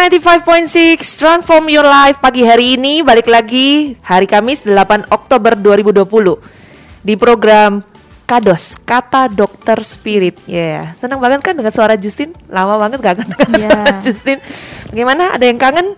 Spirit 95.6 Transform Your Life pagi hari ini balik lagi hari Kamis 8 Oktober 2020 di program Kados Kata Dokter Spirit. Ya, yeah. senang banget kan dengan suara Justin? Lama banget gak kan dengan yeah. suara Justin. Bagaimana? Ada yang kangen?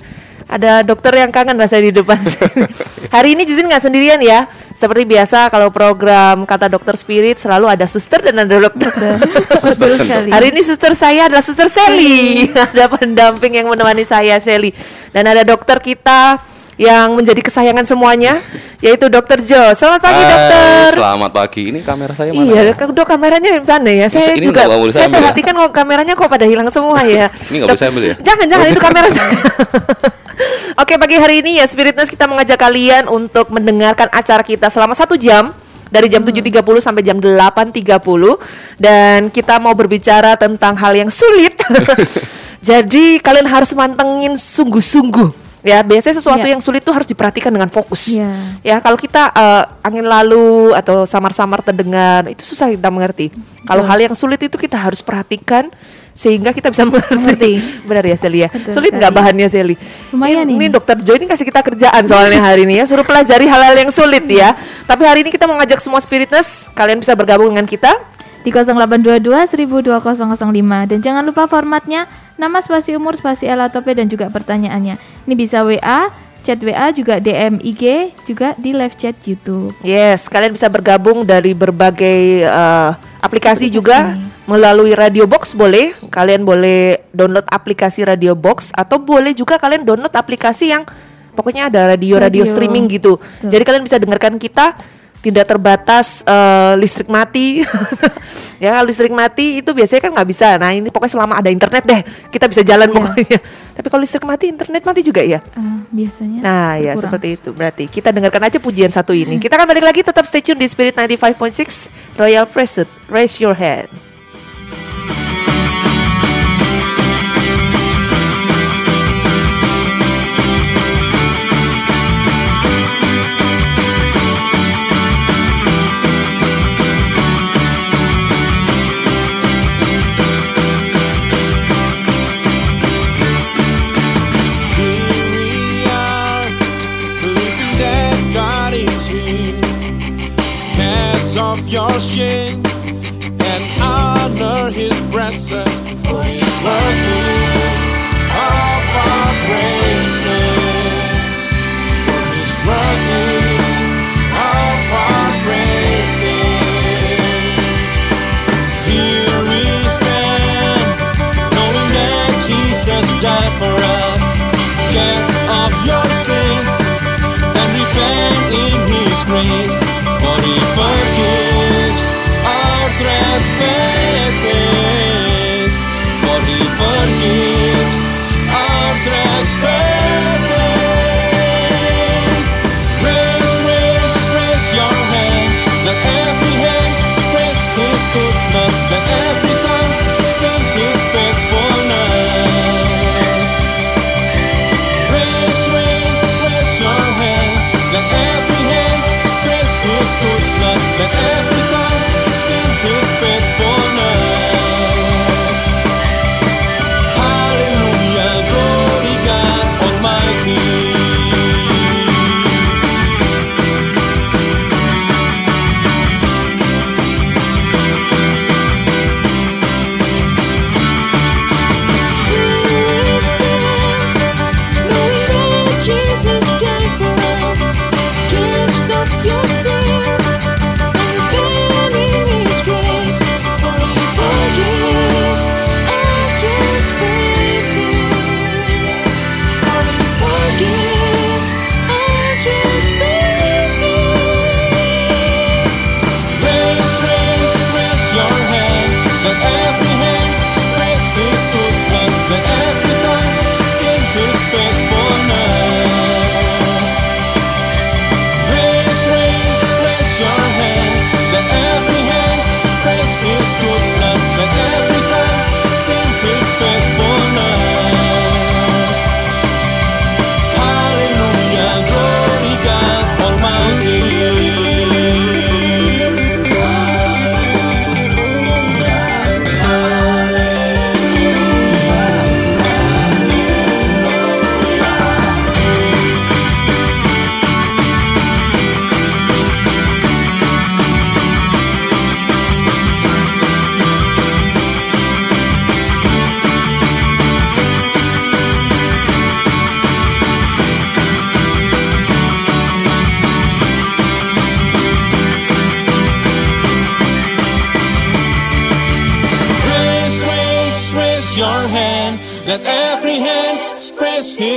Ada dokter yang kangen bahasa di depan Hari ini Justin nggak sendirian ya. Seperti biasa kalau program kata dokter spirit selalu ada suster dan ada dokter. Hari ini suster saya adalah suster Sally. ada pendamping yang menemani saya Sally. Dan ada dokter kita yang menjadi kesayangan semuanya yaitu Dokter Jo. Selamat pagi Hai, dokter. Selamat pagi. Ini kamera saya mana? Iya, ya? dok kameranya mana ya? Saya ini juga saya perhatikan kok kameranya kok pada hilang semua ya. ini nggak saya ambil ya? Jangan jangan oh, itu kamera saya. Oke pagi hari ini ya Spiritness kita mengajak kalian untuk mendengarkan acara kita selama satu jam dari jam 7.30 sampai jam 8.30 dan kita mau berbicara tentang hal yang sulit. Jadi kalian harus mantengin sungguh-sungguh ya biasanya sesuatu yeah. yang sulit tuh harus diperhatikan dengan fokus yeah. ya kalau kita uh, angin lalu atau samar-samar terdengar itu susah kita mengerti kalau hal yang sulit itu kita harus perhatikan sehingga kita bisa mengerti. Benar ya Celia? Sulit nggak bahannya Seli? Lumayan ini. Ini dokter Joy ini kasih kita kerjaan soalnya hari ini ya, suruh pelajari hal-hal yang sulit ya. Tapi hari ini kita mau ngajak semua spiritness, kalian bisa bergabung dengan kita di 0822 12005 dan jangan lupa formatnya nama spasi umur spasi L atau P dan juga pertanyaannya. Ini bisa WA, chat WA juga DM IG juga di live chat YouTube. Yes, kalian bisa bergabung dari berbagai uh, aplikasi, aplikasi juga melalui Radio Box boleh. Kalian boleh download aplikasi Radio Box atau boleh juga kalian download aplikasi yang pokoknya ada radio-radio streaming gitu. Tuh. Jadi kalian bisa dengarkan kita tidak terbatas uh, listrik mati. Ya listrik mati itu biasanya kan nggak bisa. Nah ini pokoknya selama ada internet deh kita bisa jalan yeah. pokoknya. Tapi kalau listrik mati internet mati juga ya? Uh, biasanya nah ya kurang. seperti itu. Berarti kita dengarkan aja pujian satu ini. Kita akan balik lagi tetap stay tune di Spirit 95.6 Royal Pursuit raise your hand your shame and honor his presence. For his working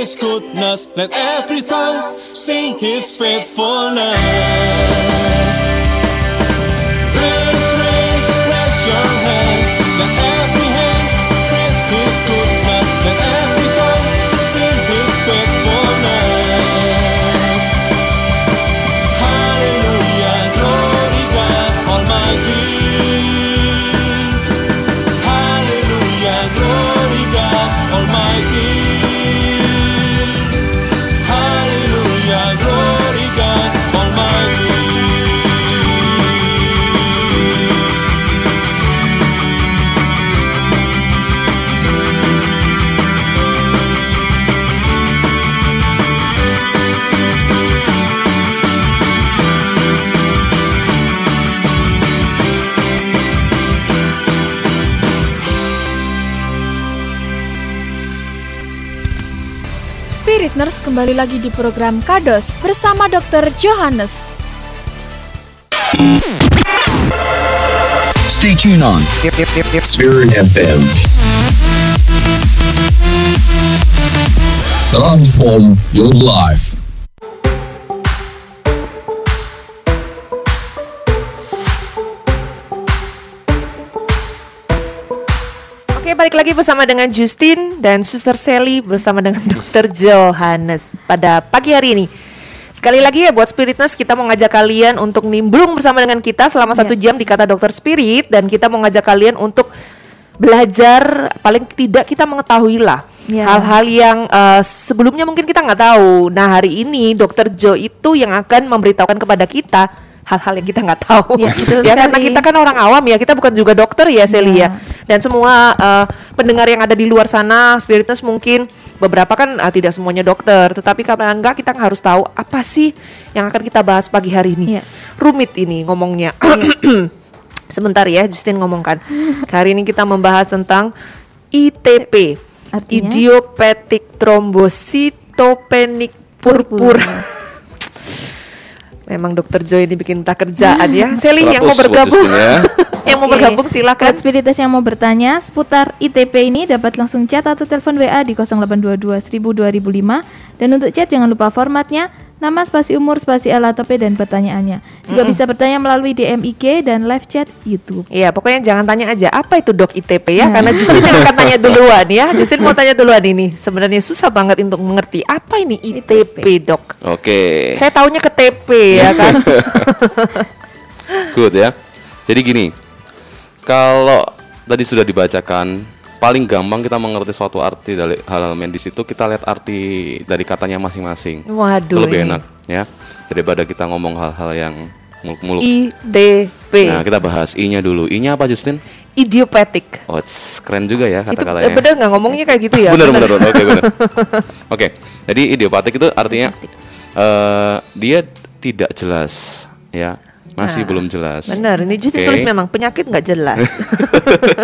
His goodness. Let every tongue sing His faithfulness. Kembali lagi di program Kados bersama Dr. Johannes. Stay tuned on Spirit FM. Transform your life. Oke, balik lagi bersama dengan Justin dan Suster Sally bersama dengan Dr. Johannes pada pagi hari ini. Sekali lagi ya buat Spiritness kita mau ngajak kalian untuk nimbrung bersama dengan kita selama satu jam di kata Dokter Spirit dan kita mau ngajak kalian untuk belajar paling tidak kita mengetahui lah Ya. hal-hal yang eh, sebelumnya mungkin kita nggak tahu. Nah hari ini Dokter Jo itu yang akan memberitahukan kepada kita hal-hal yang kita nggak tahu. Ya, ya karena kita kan orang awam ya, kita bukan juga dokter ya Sally ya. Ya. Dan semua eh, pendengar yang ada di luar sana, Spiritness mungkin beberapa kan eh, tidak semuanya dokter, tetapi karena enggak kita harus tahu apa sih yang akan kita bahas pagi hari ini. Iya. Rumit ini ngomongnya. Sebentar ya, Justin ngomongkan. Hari ini kita membahas tentang ITP, Artinya? idiopathic thrombocytopenic purpura. Memang dokter Joy ini bikin tak kerjaan ya. Sally yang mau 100 buat bergabung, ya. yang mau bergabung silakan. Spiritus yang mau bertanya seputar ITP ini dapat langsung chat atau telepon WA di 0822 1000 2005 dan untuk chat jangan lupa formatnya nama spasi umur spasi L atau P dan pertanyaannya. Juga bisa bertanya melalui DM IG dan live chat YouTube. Iya, pokoknya jangan tanya aja apa itu dok ITP ya, karena Justin yang akan tanya duluan ya. Justin mau tanya duluan ini. Sebenarnya susah banget untuk mengerti apa ini ITP dok. Oke. Saya taunya ke TP ya kan. Good ya. Jadi gini, kalau tadi sudah dibacakan, paling gampang kita mengerti suatu arti dari hal-hal medis itu kita lihat arti dari katanya masing-masing. Waduh, Itu lebih ini. enak ya daripada kita ngomong hal-hal yang muluk-muluk. ITP, Nah, kita bahas I-nya dulu. I-nya apa Justin? idiopathic. Oh, keren juga ya Itu eh, kata-katanya. bener nggak ngomongnya kayak gitu ya? bener, bener, bener. Oke, bener. Oke, jadi idiopatik itu artinya eh dia tidak jelas, ya, masih Nah, belum jelas. Bener, ini Justin Oke. tulis memang penyakit nggak jelas.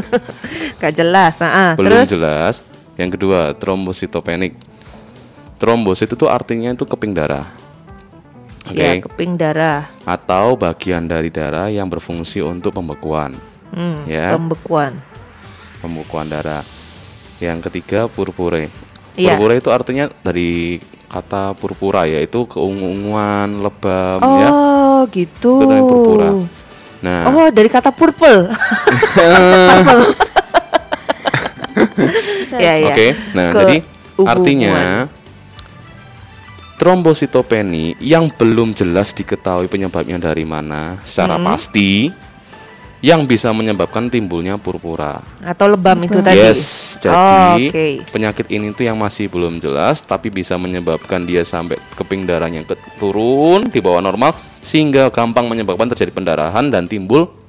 Nggak jelas, ah. belum Terus jelas. Yang kedua, trombositopenik. Trombosit itu artinya itu keping darah. Oke. ya keping darah, Atau bagian dari darah yang berfungsi untuk pembekuan. hmm, Ya. pembekuan. Pembekuan darah. Yang ketiga, purpure. Iya. Purpure itu artinya dari kata purpura yaitu keunguan, lebam Oh, ya. gitu. Itu namanya purpura. Nah, Oh, dari kata purple. ya, ya. Oke, nah Ke jadi artinya trombositopeni yang belum jelas diketahui penyebabnya dari mana secara Hmm. pasti yang bisa menyebabkan timbulnya purpura. atau lebam itu tadi. Yes, jadi Oh, Oke. penyakit ini tuh yang masih belum jelas tapi bisa menyebabkan dia sampai keping darahnya turun di bawah normal sehingga gampang menyebabkan terjadi pendarahan dan timbul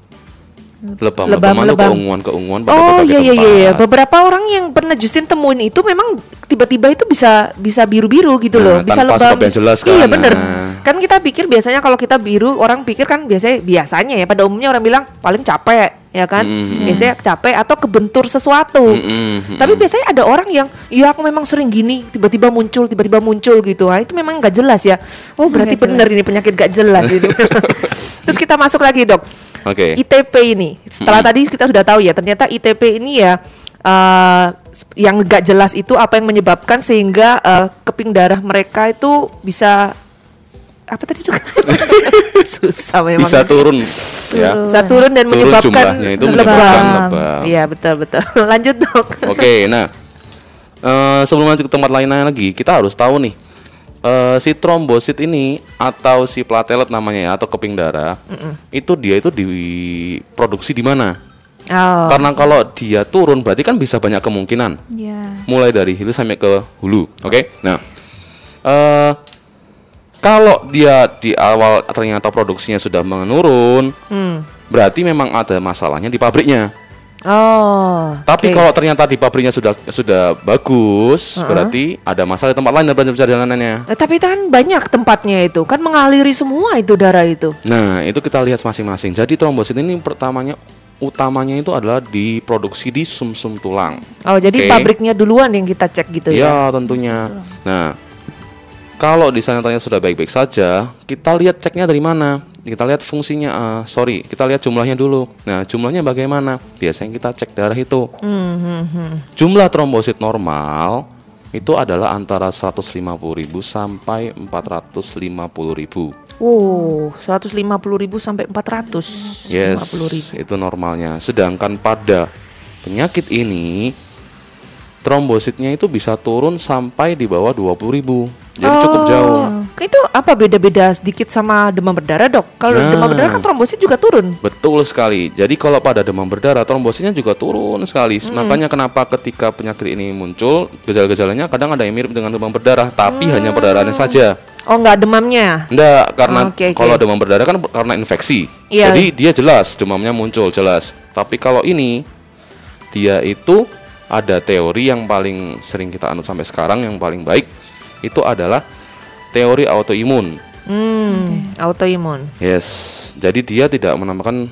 lebam-lebam atau Lebam-lebam. keunguan-keunguan pada Oh berbagai iya iya iya iya. beberapa orang yang pernah Justin temuin itu memang tiba-tiba itu bisa bisa biru-biru gitu Nah, loh, bisa tanpa lebam. sebab yang jelas Iya kan, bener. nah. Kan kita pikir biasanya kalau kita biru orang pikir kan biasanya biasanya ya pada umumnya orang bilang paling capek ya kan, Mm-mm. biasanya capek atau kebentur sesuatu. Mm-mm, Tapi biasanya ada orang yang ya aku memang sering gini tiba-tiba muncul tiba-tiba muncul gitu. Ah itu memang nggak jelas ya. Oh berarti Nggak bener ini penyakit gak jelas gitu. Terus kita masuk lagi dok. Oke. ITP ini setelah tadi kita sudah tahu ya ternyata ITP ini ya eh, yang gak jelas itu apa yang menyebabkan sehingga eh, keping darah mereka itu bisa apa tadi juga susah memang Bisa turun ya. bisa turun dan Turun menyebabkan itu lebam. menyebabkan lebam. Iya betul betul. Lanjut dok. Oke, nah eh, sebelum lanjut ke tempat lainnya lagi, kita harus tahu nih eh, si trombosit ini atau si platelet namanya ya atau keping darah itu dia itu diproduksi di mana? Oh. Karena kalau dia turun berarti kan bisa banyak kemungkinan, Ya. mulai dari hilir sampai ke hulu. Oke, nah eh kalau dia di awal ternyata produksinya sudah menurun, Hmm. berarti memang ada masalahnya di pabriknya. Oh. Tapi oke. kalau ternyata di pabriknya sudah sudah bagus, berarti ada masalah di tempat lain dan perjalanannya. Eh, tapi kan banyak tempatnya itu kan mengaliri semua itu darah itu. Nah, itu kita lihat masing-masing. Jadi trombosit ini pertamanya utamanya itu adalah diproduksi di sumsum tulang. Oh jadi Oke. pabriknya duluan yang kita cek gitu ya? Ya, tentunya. Nah, kalau di sana ternyata sudah baik-baik saja, kita lihat ceknya dari mana? Kita lihat fungsinya, eh, sorry, kita lihat jumlahnya dulu. Nah, jumlahnya bagaimana? Biasanya kita cek darah itu. Hmm, hmm. Jumlah trombosit normal itu adalah antara 150.000 sampai 450.000. Wow, 150 ribu sampai 400 Yes, ribu. itu normalnya. Sedangkan pada penyakit ini trombositnya itu bisa turun sampai di bawah 20.000. Jadi cukup jauh. Itu apa beda-beda sedikit sama demam berdarah dok? Kalau Nah. demam berdarah kan trombosit juga turun. Betul sekali. Jadi kalau pada demam berdarah trombositnya juga turun sekali. Makanya kenapa ketika penyakit ini muncul, gejala-gejalanya kadang ada yang mirip dengan demam berdarah, tapi hanya perdarahannya saja. Oh nggak demamnya? Enggak, karena Oke, oke. kalau demam berdarah kan karena infeksi. Iya. Jadi dia jelas demamnya muncul jelas. Tapi kalau ini dia itu ada teori yang paling sering kita anut sampai sekarang yang paling baik itu adalah teori autoimun. Hmm, autoimun. Yes. Jadi dia tidak menambahkan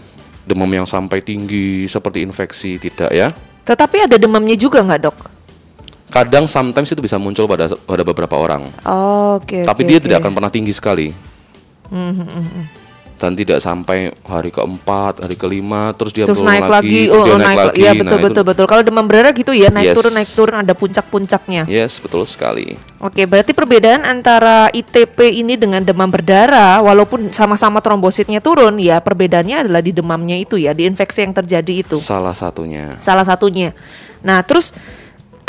demam yang sampai tinggi seperti infeksi tidak ya. Tetapi ada demamnya juga nggak dok? Kadang sometimes itu bisa muncul pada pada beberapa orang. Oke. Tapi oke, dia oke. tidak akan pernah tinggi sekali. Hmm, hmm, hmm, hmm. Dan tidak sampai hari keempat, hari kelima, terus dia Terus turun naik lagi, terus oh, dia oh, naik, lagi. Iya Nah, betul itu- betul betul. Kalau demam berdarah gitu ya, naik Yes. turun naik turun ada puncak-puncaknya. Yes, betul sekali. Oke, berarti perbedaan antara ITP ini dengan demam berdarah, walaupun sama-sama trombositnya turun, ya perbedaannya adalah di demamnya itu ya, di infeksi yang terjadi itu. Salah satunya. Salah satunya. Nah, terus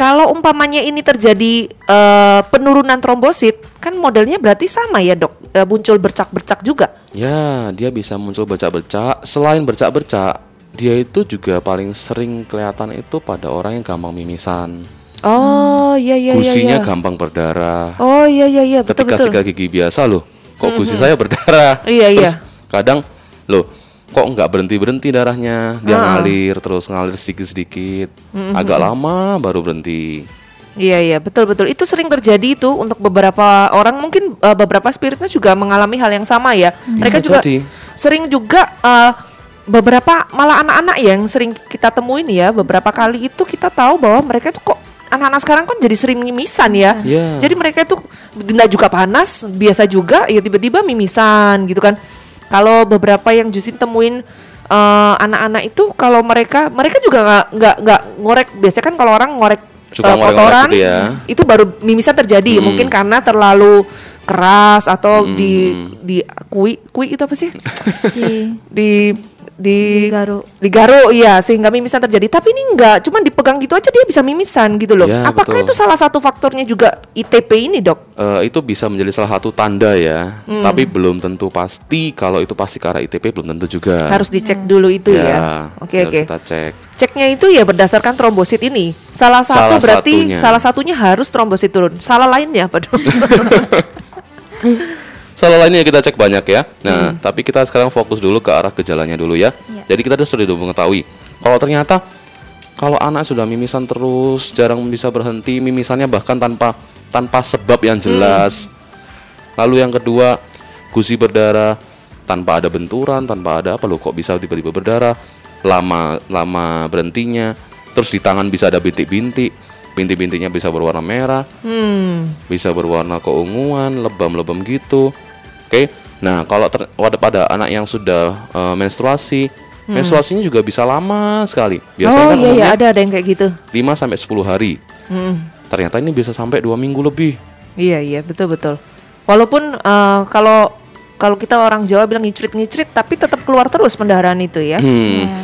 kalau umpamanya ini terjadi eh, penurunan trombosit, kan modelnya berarti sama ya dok, Eh, muncul bercak-bercak juga. Ya, dia bisa muncul bercak-bercak. Selain bercak-bercak, dia itu juga paling sering kelihatan itu pada orang yang gampang mimisan. Oh, iya iya iya. Gusinya iya. gampang berdarah. Oh iya iya iya, betul Ketika betul. sikat gigi biasa loh, kok gusi saya berdarah. Iya, iya. Kadang loh, kok nggak berhenti berhenti darahnya? Dia ngalir terus ngalir sedikit sedikit. Agak lama baru berhenti. Iya iya betul betul itu sering terjadi itu untuk beberapa orang mungkin eh, beberapa spiritnya juga mengalami hal yang sama ya mereka Bisa juga jadi. sering juga eh, beberapa malah anak-anak yang sering kita temuin ya beberapa kali itu kita tahu bahwa mereka itu kok anak-anak sekarang kan jadi sering mimisan ya Iya. jadi mereka itu nggak juga panas biasa juga ya tiba-tiba mimisan gitu kan kalau beberapa yang Justin temuin eh, anak-anak itu kalau mereka mereka juga nggak nggak nggak ngorek biasanya kan kalau orang ngorek Suka ngorek-ngorek kotoran gitu ya. itu baru mimisan terjadi Hmm. mungkin karena terlalu keras atau Hmm. di di kui kui itu apa sih Di di di Digaruk. digaruk iya sehingga mimisan terjadi tapi ini enggak cuman dipegang gitu aja dia bisa mimisan gitu loh Ya, apakah betul. itu salah satu faktornya juga ITP ini dok Eh, itu bisa menjadi salah satu tanda ya, Hmm. tapi belum tentu pasti kalau itu pasti karena ITP belum tentu juga. harus dicek dulu itu ya, oke harus oke Kita cek. ceknya itu ya berdasarkan trombosit ini salah satu Salah berarti satunya. salah satunya harus trombosit turun salah lainnya apa dok Salah lainnya kita cek banyak ya. Hmm. Nah, tapi kita sekarang fokus dulu ke arah gejalanya dulu ya. Ya. Jadi kita sudah mengetahui kalau ternyata kalau anak sudah mimisan terus, jarang bisa berhenti, mimisannya bahkan tanpa tanpa sebab yang jelas. Lalu yang kedua, gusi berdarah tanpa ada benturan, tanpa ada apa loh kok bisa tiba-tiba berdarah, lama lama berhentinya. Terus di tangan bisa ada bintik-bintik, bintik-bintiknya bisa berwarna merah, hmm bisa berwarna keunguan, lebam-lebam gitu. Oke. Nah, kalau ter- pada pada anak yang sudah eh, menstruasi Menstruasinya juga bisa lama sekali. oh Biasanya kan iya iya ada ada yang kayak gitu. 5 sampai 10 hari. Hmm. Ternyata ini bisa sampai dua minggu lebih. Iya iya betul betul. Walaupun eh, kalau kalau kita orang Jawa bilang ngicrit-ngicrit tapi tetap keluar terus pendarahan itu ya. Hmm. Ya.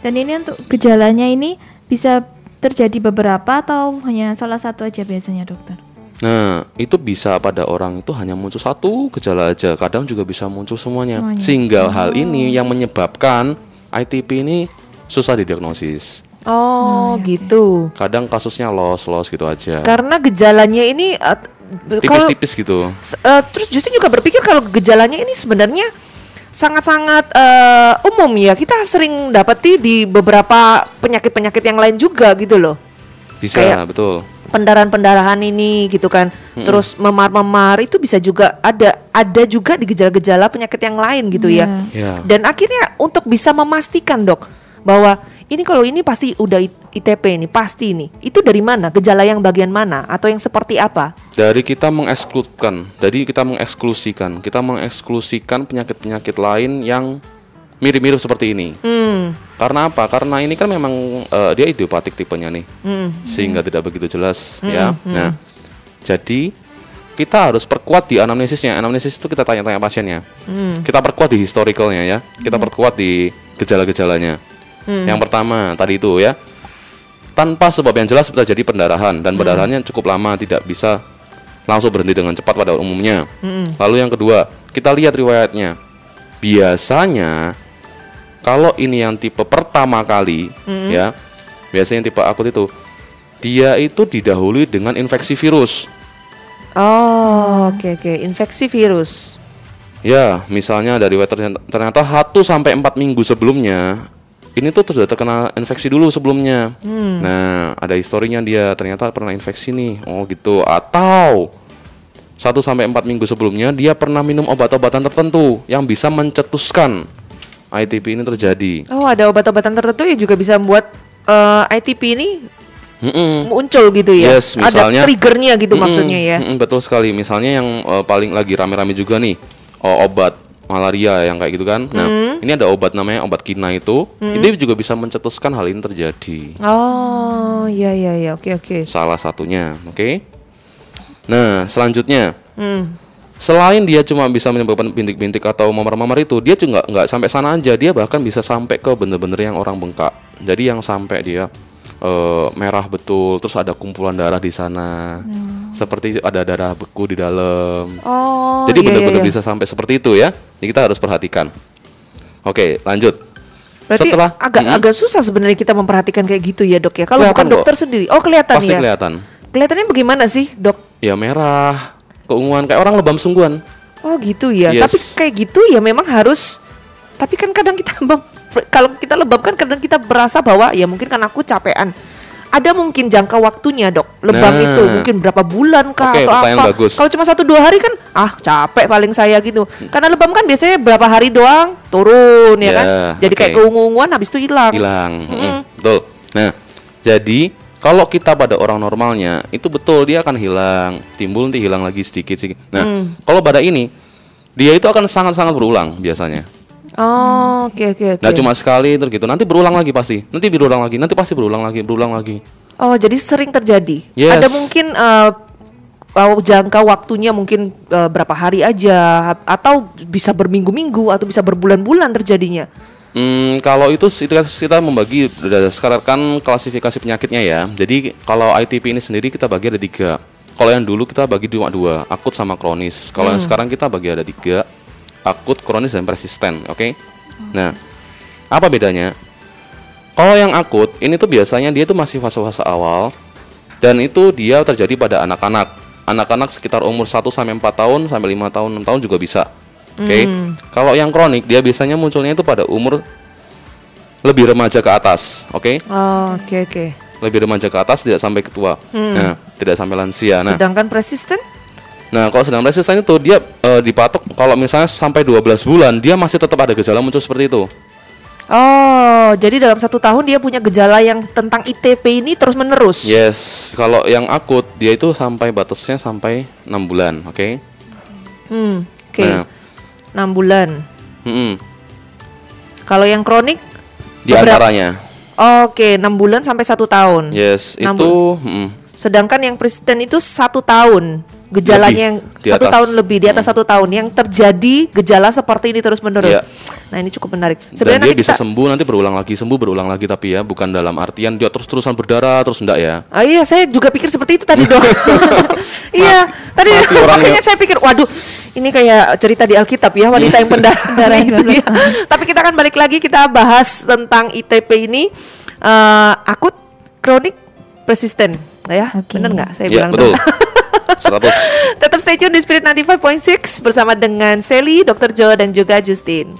Dan ini untuk gejalanya ini bisa terjadi beberapa atau hanya salah satu aja biasanya dokter? Nah, itu bisa pada orang itu hanya muncul satu gejala aja, kadang juga bisa muncul semuanya. Semuanya. Sehingga hal ini yang menyebabkan ITP ini susah didiagnosis. Oh gitu. Kadang kasusnya los-los gitu aja. Karena gejalanya ini kalau Tipis-tipis gitu. eh, terus Justin juga berpikir kalau gejalanya ini sebenarnya sangat-sangat eh, umum ya. Kita sering dapati di beberapa penyakit-penyakit yang lain juga gitu loh. Bisa, Kayak- betul. Pendarahan-pendarahan ini gitu kan. Terus memar-memar itu bisa juga ada ada juga di gejala-gejala penyakit yang lain gitu ya. Ya. Dan akhirnya untuk bisa memastikan dok bahwa ini kalau ini pasti udah ITP ini pasti ini. Itu dari mana? Gejala yang bagian mana atau yang seperti apa? Dari kita mengekskludkan, dari kita mengeksklusikan, kita mengeksklusikan penyakit-penyakit lain yang mirip-mirip seperti ini. Hmm. Karena apa? Karena ini kan memang eh, dia idiopatik tipenya nih. Hmm. sehingga tidak begitu jelas ya. Nah, jadi kita harus perkuat di anamnesisnya. Anamnesis itu kita tanya-tanya pasiennya. Hmm. Kita perkuat di historicalnya ya. Kita perkuat di gejala-gejalanya. Hmm. Yang pertama tadi itu ya. Tanpa sebab yang jelas terjadi pendarahan Hmm. dan pendarahannya cukup lama tidak bisa langsung berhenti dengan cepat pada umumnya. Hmm. Lalu yang kedua, kita lihat riwayatnya. Biasanya kalau ini yang tipe pertama kali ya, biasanya yang tipe akut itu dia itu didahului dengan infeksi virus. Oh, oke oke, infeksi virus. Ya, misalnya dari riwayat ternyata, 1 sampai 4 minggu sebelumnya ini tuh sudah terkena infeksi dulu sebelumnya. Nah, ada historinya dia ternyata pernah infeksi nih. Oh, gitu. Atau 1 sampai 4 minggu sebelumnya dia pernah minum obat-obatan tertentu yang bisa mencetuskan ITP ini terjadi. Oh, ada obat-obatan tertentu yang juga bisa membuat eh, ITP ini Mm-mm. muncul gitu ya. Yes, misalnya- ada triggernya gitu Mm-mm, maksudnya ya. mm-mm, betul sekali. Misalnya yang eh, paling lagi rame-rame juga nih, oh, obat malaria yang kayak gitu kan. Nah, Mm. ini ada obat namanya obat kina itu. Ini juga bisa mencetuskan hal ini terjadi. Oh, iya iya iya, oke oke. Salah satunya, oke? Nah, selanjutnya, Hmm. Selain dia cuma bisa menyebabkan bintik-bintik atau mamar-mamar itu, dia juga nggak sampai sana aja. Dia bahkan bisa sampai ke bener-bener yang orang bengkak. Jadi yang sampai dia eh, merah betul, terus ada kumpulan darah di sana, seperti ada darah beku di dalam. Oh, Jadi iya, benar-benar iya, iya. bisa sampai seperti itu ya. Jadi kita harus perhatikan. Oke, lanjut. Berarti Setelah agak Mm-mm. agak susah sebenarnya kita memperhatikan kayak gitu ya, Dok ya. Kalau bukan kok. dokter sendiri. Oh, kelihatan pasti ya. kelihatan. Kelihatannya bagaimana sih, Dok? Ya merah, keunguan kayak orang lebam sungguhan. Oh, gitu ya. Yes. Tapi kayak gitu ya memang harus tapi kan kadang kita bang- kalau kita lebam kan kadang kita berasa bahwa ya mungkin kan aku capean. Ada mungkin jangka waktunya dok lebam Nah. itu mungkin berapa bulan kah Oke, atau apa? Kalau cuma satu dua hari kan ah capek paling saya gitu. Karena lebam kan biasanya berapa hari doang turun ya, Ya, kan. Jadi kayak oke. keunguan habis itu hilang. hilang. Mm-mm, Betul. Nah, jadi kalau kita pada orang normalnya itu betul dia akan hilang, timbul nanti hilang lagi sedikit sedikit. Nah, Hmm. kalau pada ini dia itu akan sangat-sangat berulang biasanya. Oh, oke oke oke. Nggak cuma sekali terus gitu. Nanti berulang lagi pasti. Nanti berulang lagi. Nanti pasti berulang lagi, berulang lagi. Oh, jadi sering terjadi. Yes. Ada mungkin eh, uh, jangka waktunya mungkin eh, berapa hari aja atau bisa berminggu-minggu atau bisa berbulan-bulan terjadinya. Hmm, kalau itu kan kita membagi berdasarkan klasifikasi penyakitnya ya. Jadi kalau ITP ini sendiri kita bagi ada tiga. Kalau yang dulu kita bagi dua dua, akut sama kronis. Kalau yang sekarang kita bagi ada tiga, akut, kronis dan persisten. Oke. Nah, apa bedanya? Kalau yang akut ini tuh biasanya dia tuh masih fase-fase awal dan itu dia terjadi pada anak-anak. Anak-anak sekitar umur 1 sampai 4 tahun sampai 5 tahun, 6 tahun juga bisa. Oke. Kalau yang kronik dia biasanya munculnya itu pada umur lebih remaja ke atas, oke? Oh, oke oke. Lebih remaja ke atas tidak sampai ketua. Nah, tidak sampai lansia. Nah, Sedangkan persisten? nah kalau sedang resisten itu dia eh, dipatok kalau misalnya sampai 12 bulan dia masih tetap ada gejala muncul seperti itu. Oh, jadi dalam satu tahun dia punya gejala yang tentang ITP ini terus menerus. Yes, kalau yang akut dia itu sampai batasnya sampai 6 bulan, oke? Hmm, oke. Nah. 6 bulan. Mm-mm. Kalau yang kronik Di beberapa- antaranya. Oke, 6 bulan sampai satu tahun. Yes, Enam itu mm, Sedangkan yang persisten itu satu tahun. Gejalanya Lebih, yang di satu atas. tahun lebih di atas satu tahun yang terjadi gejala seperti ini terus menerus. Iya. Nah ini cukup menarik. dan Sebenarnya dia nanti bisa kita, sembuh nanti berulang lagi sembuh berulang lagi tapi ya bukan dalam artian dia terus-terusan berdarah terus enggak ya. Ah, iya, saya juga pikir seperti itu tadi dok. iya, tadi makanya saya pikir, waduh, ini kayak cerita di Alkitab ya wanita yang pendarah Darah yang itu ya. terus. Tapi kita akan balik lagi kita bahas tentang ITP ini eh, akut, kronik, persisten, ya, Oke. bener nggak? Saya Iya, bilang betul. dok. 100. Tetap stay tune di Spirit 95.6 bersama dengan Sally, Dr. Joe dan juga Justin.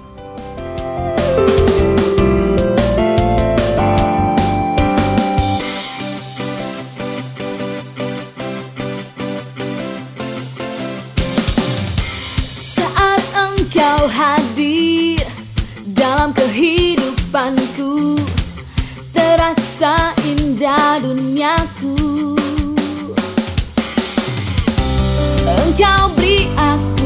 Saat engkau hadir dalam kehidupanku Terasa indah duniaku Engkau beri aku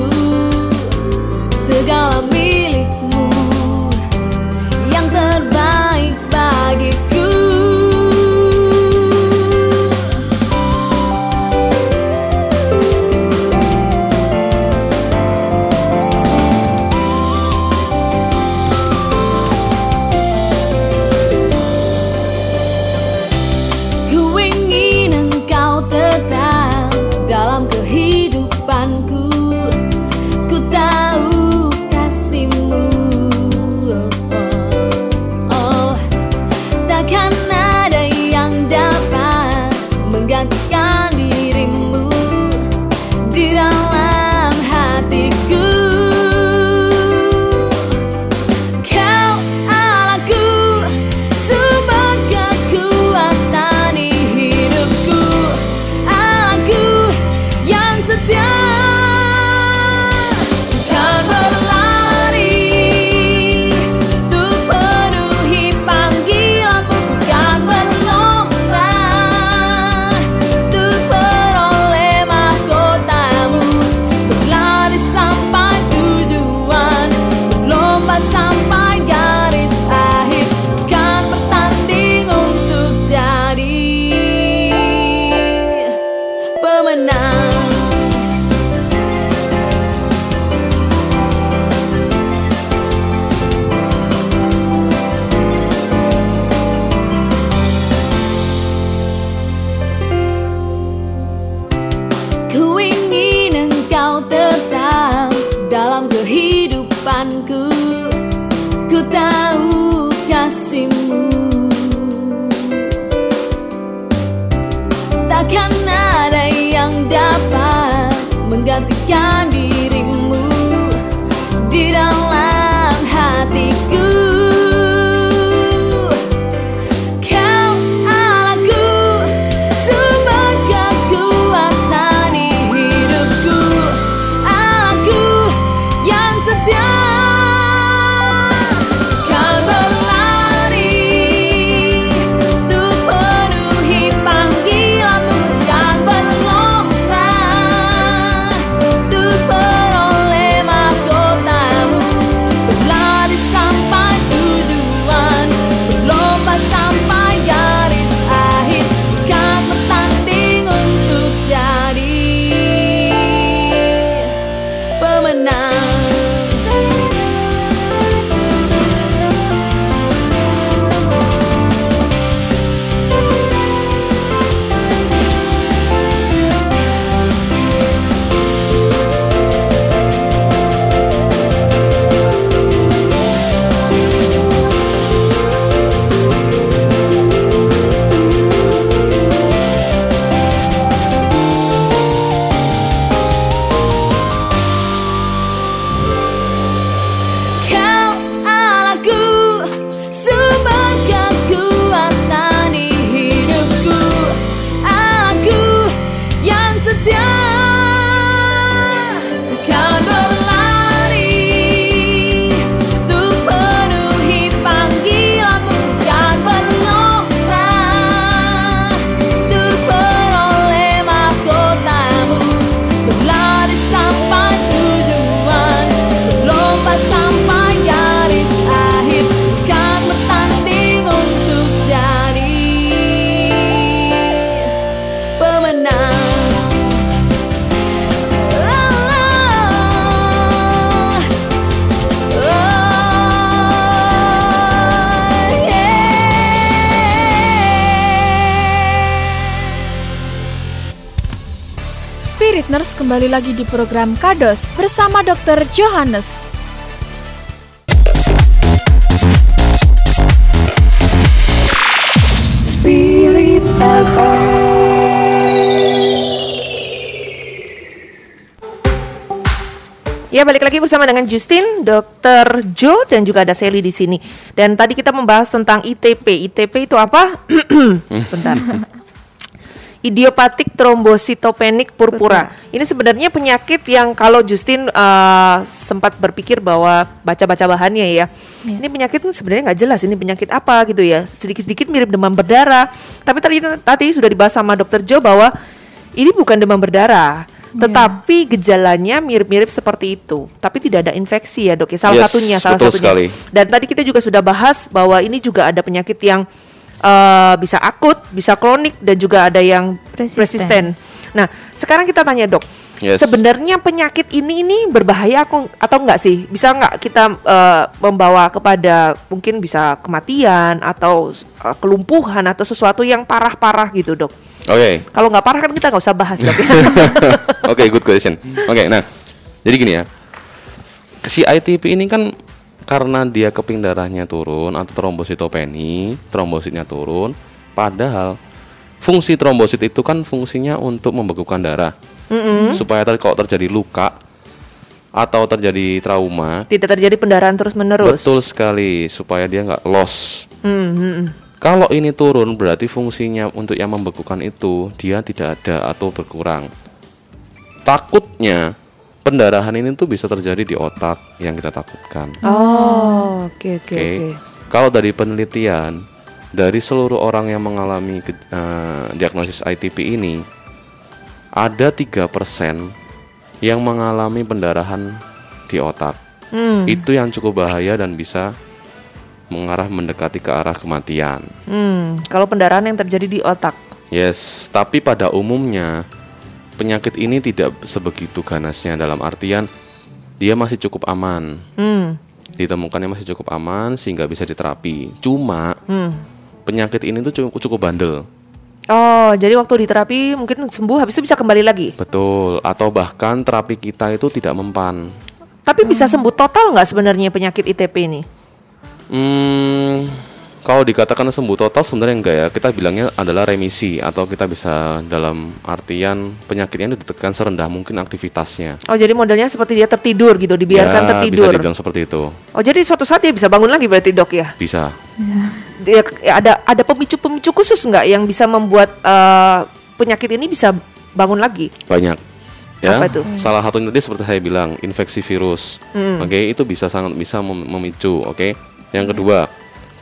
kembali lagi di program Kados bersama Dr. Johannes. Spirit Ya balik lagi bersama dengan Justin, Dr. Joe dan juga ada Sally di sini. Dan tadi kita membahas tentang ITP. ITP itu apa? Bentar. Idiopatik trombositopenik purpura. Ini sebenarnya penyakit yang kalau Justin eh, sempat berpikir bahwa baca-baca bahannya ya, ini penyakit tuh sebenarnya nggak jelas ini penyakit apa gitu ya. Sedikit-sedikit mirip demam berdarah. Tapi tadi tadi sudah dibahas sama Dr. Joe bahwa ini bukan demam berdarah, tetapi gejalanya mirip-mirip seperti itu. Tapi tidak ada infeksi ya dok ya. Salah Yes, satunya, salah betul satunya. sekali. Dan tadi kita juga sudah bahas bahwa ini juga ada penyakit yang eh, bisa akut, bisa kronik, dan juga ada yang Resisten. resisten. Nah, sekarang kita tanya dok, Yes. sebenarnya penyakit ini ini berbahaya aku- atau enggak sih? Bisa enggak kita eh, membawa kepada mungkin bisa kematian atau eh, kelumpuhan atau sesuatu yang parah-parah gitu dok? Oke. Kalau nggak parah kan kita nggak usah bahas dok. Oke, good question. Oke, nah, jadi gini ya. Si ITP ini kan karena dia keping darahnya turun atau trombositopeni, trombositnya turun, padahal fungsi trombosit itu kan fungsinya untuk membekukan darah. Supaya ter- kalau terjadi luka atau terjadi trauma, Tidak terjadi pendarahan terus menerus. betul sekali supaya dia nggak loss. Hmm, hmm, hmm. Kalau ini turun berarti fungsinya untuk yang membekukan itu dia tidak ada atau berkurang. Takutnya pendarahan ini tuh bisa terjadi di otak yang kita takutkan. Oh, oke oke Oke. oke. Kalau dari penelitian dari seluruh orang yang mengalami eh, diagnosis ITP ini ada 3% yang mengalami pendarahan di otak. Hmm, Itu yang cukup bahaya dan bisa mengarah mendekati ke arah kematian. hmm. Kalau pendarahan yang terjadi di otak. Yes, tapi pada umumnya penyakit ini tidak sebegitu ganasnya dalam artian dia masih cukup aman. Hmm, Ditemukannya masih cukup aman sehingga bisa diterapi. Cuma hmm. penyakit ini tuh cukup, cukup bandel. Oh, jadi waktu di terapi mungkin sembuh habis itu bisa kembali lagi. Betul, atau bahkan terapi kita itu tidak mempan. Tapi bisa sembuh total nggak sebenarnya penyakit ITP ini? Hmm, kalau dikatakan sembuh total sebenarnya enggak ya. Kita bilangnya adalah remisi atau kita bisa dalam artian penyakitnya itu ditekan serendah mungkin aktivitasnya. Oh, jadi modelnya seperti dia tertidur gitu, dibiarkan Ya, tertidur. Bisa dibilang seperti itu. Oh, jadi suatu saat dia bisa bangun lagi berarti dok ya? Bisa. Dia, ya ada ada pemicu-pemicu khusus nggak yang bisa membuat eh, penyakit ini bisa bangun lagi? banyak ya Apa itu? salah satunya tadi seperti saya bilang infeksi virus Hmm. oke itu bisa sangat bisa mem- memicu oke yang kedua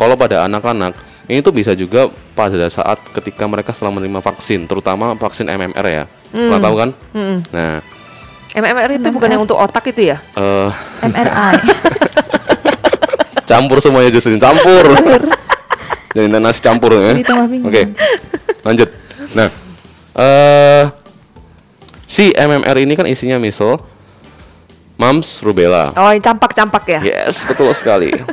kalau pada anak-anak ini tuh bisa juga pada saat ketika mereka setelah menerima vaksin terutama vaksin MMR ya. Pernah tahu kan? Hmm. nah. MMR itu bukan yang untuk otak itu ya? eh. MRI. campur semuanya Justin. Campur. Jadi nasi campur ya. Oke lanjut. Nah eh si MMR ini kan isinya misal mumps rubella. Oh, campak-campak ya? Yes, betul sekali.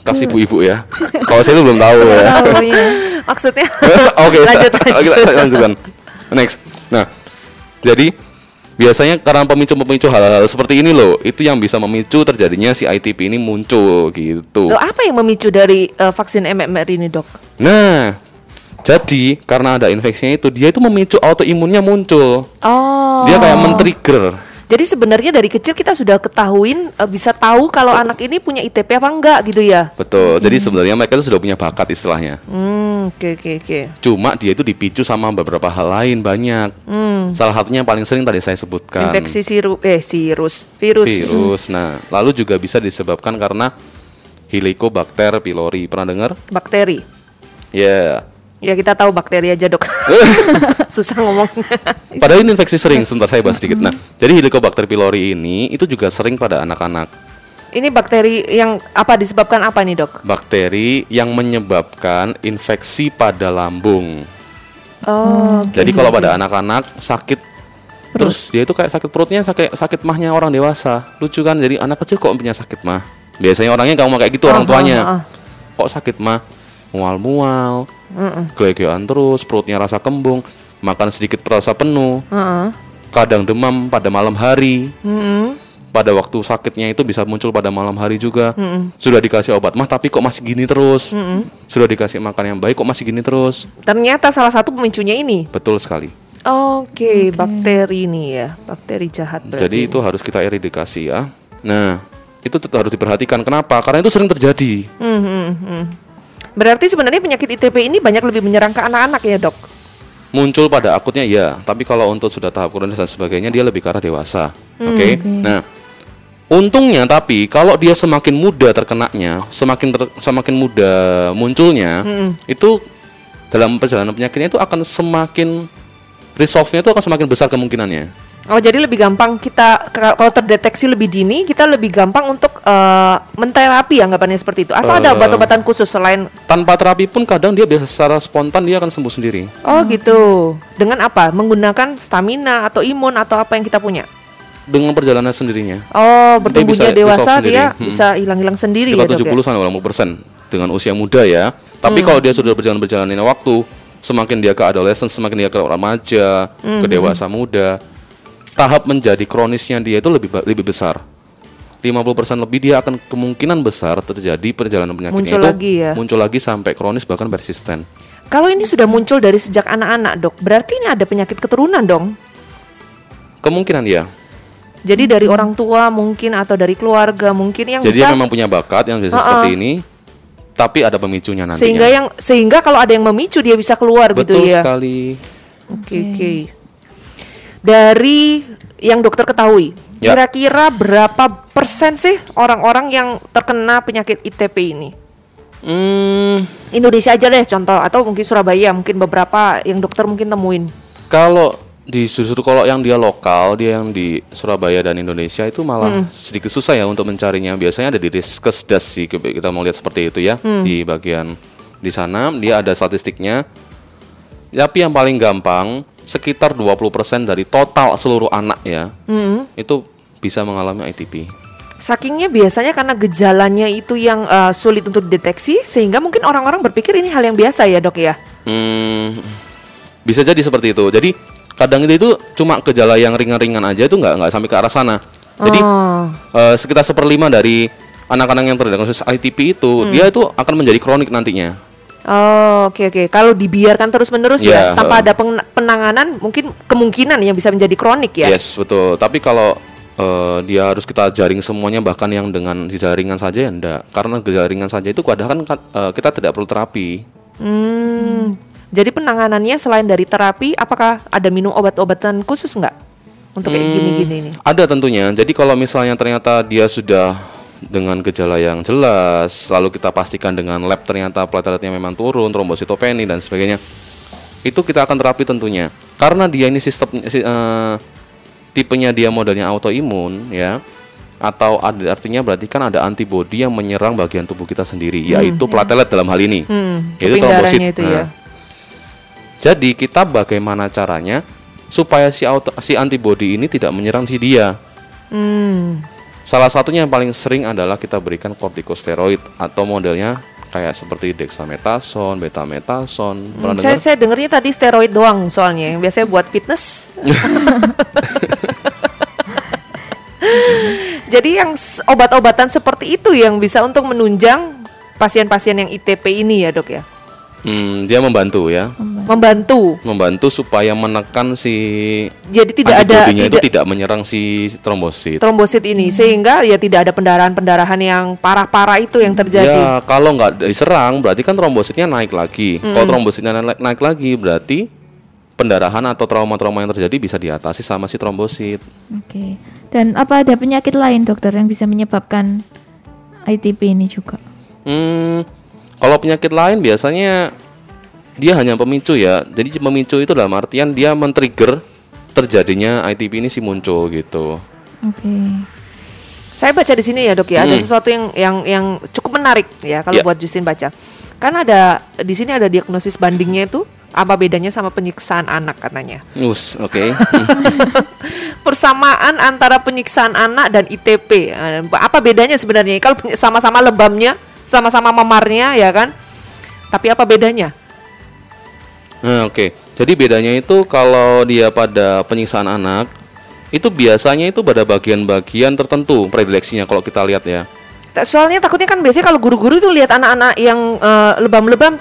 Kasih ibu-ibu ya. Kalau saya itu belum tahu ya. Iya. Maksudnya? Oke, lanjut, kita- lanjut. kita lanjutkan. Next. Nah, jadi biasanya karena pemicu-pemicu hal-hal seperti ini loh, itu yang bisa memicu terjadinya si ITP ini muncul gitu. Loh, apa yang memicu dari eh, vaksin MMR ini dok? Nah, jadi karena ada infeksinya itu, dia itu memicu autoimunnya muncul. Oh. Dia kayak men-trigger. Jadi sebenarnya dari kecil kita sudah ketahuin eh, bisa tahu kalau anak ini punya ITP apa enggak gitu ya? Betul. Jadi sebenarnya mereka itu sudah punya bakat istilahnya. Hmm, oke oke oke. Cuma dia itu dipicu sama beberapa hal lain banyak. Salah satunya yang paling sering tadi saya sebutkan. Hmm. Infeksi siru eh virus virus. virus. Nah, lalu juga bisa disebabkan karena Helicobacter pylori. Pernah dengar? Bakteri. Ya. Ya kita tahu bakteri aja dok. Susah ngomongnya. Padahal ini infeksi sering. Sebentar saya bahas sedikit. Nah, jadi Helicobacter pylori ini itu juga sering pada anak-anak. Ini bakteri yang apa disebabkan apa nih dok? Bakteri yang menyebabkan infeksi pada lambung. Oh. Jadi kalau pada anak-anak sakit terus dia itu kayak sakit perutnya sakit sakit mahnya orang dewasa. Lucu kan? Jadi anak kecil kok punya sakit mah. Biasanya orangnya mau kayak gitu orang Ah, tuanya. ah, ah. Kok sakit mah? Mual-mual, gelegean terus, perutnya rasa kembung, makan sedikit terasa penuh. Heeh. kadang demam pada malam hari. Mm-mm. Pada waktu sakitnya itu bisa muncul pada malam hari juga. Sudah dikasih obat mah tapi kok masih gini terus. Sudah dikasih makan yang baik kok masih gini terus. Ternyata salah satu pemicunya ini. Betul sekali. Oke, bakteri ini ya, bakteri jahat berarti. Jadi itu harus kita eradikasi ya. Nah, itu tetap harus diperhatikan. Kenapa? Karena itu sering terjadi. Hmm, hmm. Berarti sebenarnya penyakit ITP ini banyak lebih menyerang ke anak-anak ya dok? Muncul pada akutnya ya, tapi kalau untuk sudah tahap kronis dan sebagainya dia lebih ke arah dewasa. Oke. Nah, untungnya tapi kalau dia semakin muda terkenanya, semakin ter- semakin muda munculnya, itu dalam perjalanan penyakitnya itu akan semakin resolve-nya itu akan semakin besar kemungkinannya. Oh jadi lebih gampang kita kalau terdeteksi lebih dini kita lebih gampang untuk eh, menterapi anggapannya seperti itu atau ada Eh. obat-obatan khusus selain Tanpa terapi pun kadang dia biasa secara spontan dia akan sembuh sendiri. oh gitu dengan apa menggunakan stamina atau imun atau apa yang kita punya Dengan perjalanan sendirinya. oh bertumbuhnya bisa dewasa dia. Hmm. bisa hilang-hilang sendiri ya sekitar dok ya? 70 sampai 80 persen dengan usia muda ya. Tapi kalau dia sudah berjalan berjalannya waktu, semakin dia ke adolescent, semakin dia ke remaja, ke dewasa muda, tahap menjadi kronisnya dia itu lebih lebih besar. 50% lebih dia akan kemungkinan besar terjadi perjalanan penyakitnya Muncul itu lagi ya? muncul lagi sampai kronis bahkan persisten. kalau ini sudah muncul dari sejak anak-anak dok berarti ini ada penyakit keturunan dong Kemungkinan ya. jadi dari orang tua mungkin atau dari keluarga mungkin yang Jadi bisa dia memang punya bakat yang biasa Uh-uh. seperti ini, tapi ada pemicunya nantinya. sehingga yang sehingga kalau ada yang memicu dia bisa keluar betul gitu ya sekali. Oke oke. Dari yang dokter ketahui, Ya. kira-kira berapa persen sih orang-orang yang terkena penyakit ITP ini? Hmm, Indonesia aja deh contoh atau mungkin Surabaya, mungkin beberapa yang dokter mungkin temuin. Kalau di justru kalau yang dia lokal, dia yang di Surabaya dan Indonesia itu malah sedikit susah ya untuk mencarinya. Biasanya ada di Riskesdas sih kita kita mau lihat seperti itu ya di bagian di sana dia ada statistiknya. Tapi yang paling gampang sekitar 20% dari total seluruh anak ya Hmm. itu bisa mengalami ITP. Sakingnya biasanya karena gejalanya itu yang eh, sulit untuk dideteksi sehingga mungkin orang-orang berpikir ini hal yang biasa ya dok ya. Hmm, bisa jadi seperti itu. Jadi kadang itu, itu cuma gejala yang ringan-ringan aja itu nggak nggak sampai ke arah sana. Jadi Oh. eh, sekitar seperlima dari anak-anak yang terdiagnosis ITP itu dia itu akan menjadi kronik nantinya. Oh, oke oke. Kalau dibiarkan terus-menerus ya Ya, tanpa uh. ada penanganan mungkin kemungkinan yang bisa menjadi kronik ya. Yes betul. Tapi kalau eh, dia harus kita jaring semuanya bahkan yang dengan jaringan saja ya enggak. Karena jaringan saja itu kadang kan eh, kita tidak perlu terapi. Hmm. Jadi penanganannya selain dari terapi, apakah ada minum obat-obatan khusus nggak untuk kayak Hmm, gini-gini ini? Ada tentunya. Jadi kalau misalnya ternyata dia sudah dengan gejala yang jelas, lalu kita pastikan dengan lab ternyata plateletnya memang turun, trombositopeni dan sebagainya, itu kita akan terapi tentunya. Karena dia ini sistem si- eh, tipenya dia modelnya autoimun ya, atau ada artinya berarti kan ada antibodi yang menyerang bagian tubuh kita sendiri, yaitu platelet dalam hal ini, Hmm, yaitu trombosit. itu ya. Nah, jadi kita bagaimana caranya supaya si auto, si antibodi ini tidak menyerang si dia? Hmm. Salah satunya yang paling sering adalah kita berikan kortikosteroid atau modelnya kayak seperti dexamethasone, betamethasone. Pernah Hmm, Saya, saya dengernya tadi steroid doang soalnya, yang biasanya buat fitness. Jadi yang obat-obatan seperti itu yang bisa untuk menunjang pasien-pasien yang ITP ini ya dok ya, Hmm, dia membantu ya, membantu. membantu supaya menekan si Jadi tidak ada antibodinya itu tidak tidak menyerang si trombosit. trombosit ini sehingga ya tidak ada pendarahan-pendarahan yang parah-parah itu yang terjadi. Ya, kalau nggak diserang berarti kan trombositnya naik lagi. Kalau trombositnya naik, naik lagi berarti pendarahan atau trauma-trauma yang terjadi bisa diatasi sama si trombosit. Oke. Dan apa ada penyakit lain dokter yang bisa menyebabkan ITP ini juga? Hmm, kalau penyakit lain biasanya dia hanya pemicu ya. Jadi pemicu itu dalam artian dia men-trigger terjadinya ITP ini sih muncul gitu. Oke. Saya baca di sini ya dok ya ada Hmm. sesuatu yang yang yang cukup menarik ya kalau Ya. buat Justin baca. Kan ada di sini ada diagnosis bandingnya itu apa bedanya sama penyiksaan anak katanya. Us, oke. Persamaan antara penyiksaan anak dan ITP. Eh, Apa bedanya sebenarnya? Kalau sama-sama lebamnya, sama-sama memarnya ya kan? Tapi apa bedanya? Nah, oke. Jadi bedanya itu kalau dia pada penyiksaan anak itu biasanya itu pada bagian-bagian tertentu predileksinya kalau kita lihat ya. Soalnya takutnya kan biasanya kalau guru-guru itu lihat anak-anak yang eh, lebam-lebam,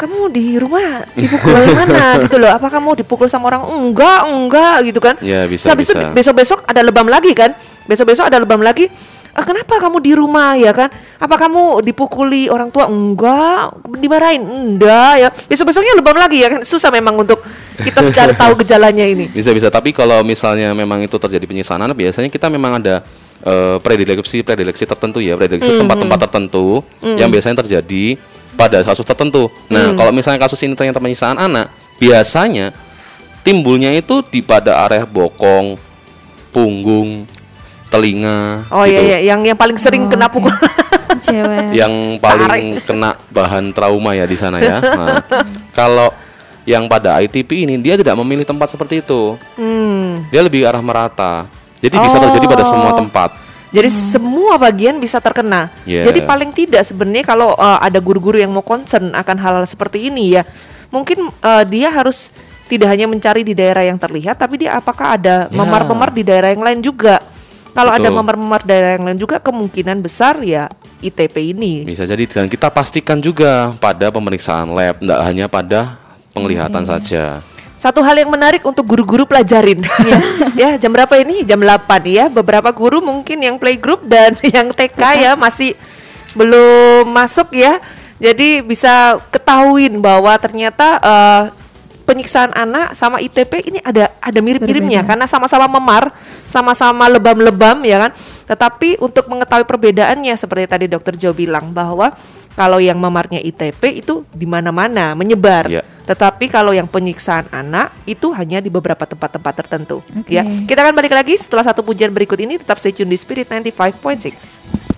kamu di rumah dipukul dari mana gitu loh? Apa kamu dipukul sama orang? Enggak, enggak gitu kan? Ya, bisa, habis itu bisa. besok-besok ada lebam lagi kan? Besok-besok ada lebam lagi. "Ah, kenapa kamu di rumah ya kan? Apa kamu dipukuli orang tua? Enggak, dimarahin? Enggak ya. Besok-besoknya lebam lagi ya kan? Susah memang untuk kita mencari tahu gejalanya ini. Bisa-bisa tapi kalau misalnya memang itu terjadi penyiksaan anak biasanya kita memang ada eh, predileksi predileksi tertentu ya, predileksi tempat-tempat tertentu yang biasanya terjadi pada kasus tertentu. Nah, kalau misalnya kasus ini ternyata penyiksaan anak, biasanya timbulnya itu di pada area bokong, punggung, telinga Oh gitu. iya iya, yang yang paling sering kena pukul. Cewek. yang paling kena bahan trauma ya di sana ya. Nah, kalau yang pada ITP ini dia tidak memilih tempat seperti itu. Hmm. Dia lebih arah merata. Jadi bisa terjadi pada semua tempat. Jadi semua bagian bisa terkena. Yeah. Jadi paling tidak sebenarnya kalau uh, ada guru-guru yang mau concern akan hal-hal seperti ini ya, mungkin uh, dia harus tidak hanya mencari di daerah yang terlihat, tapi dia apakah ada Ya. memar-memar di daerah yang lain juga. Kalau ada memar-memar daerah yang lain juga, kemungkinan besar ya ITP ini. Bisa jadi dan kita pastikan juga pada pemeriksaan lab, tidak hanya pada penglihatan saja. Satu hal yang menarik untuk guru-guru pelajarin. ya, jam berapa ini? Jam 8 ya. Beberapa guru mungkin yang playgroup dan yang TK ya masih belum masuk ya. Jadi bisa ketahuin bahwa ternyata eh, penyiksaan anak sama ITP ini ada ada mirip-miripnya karena sama-sama memar, sama-sama lebam-lebam ya kan. Tetapi untuk mengetahui perbedaannya seperti tadi Dokter Jo bilang bahwa kalau yang memarnya ITP itu di mana-mana menyebar. Ya. Tetapi kalau yang penyiksaan anak itu hanya di beberapa tempat-tempat tertentu. Oke. Ya, kita akan balik lagi setelah satu pujian berikut ini. Tetap stay tune di Spirit 95.6.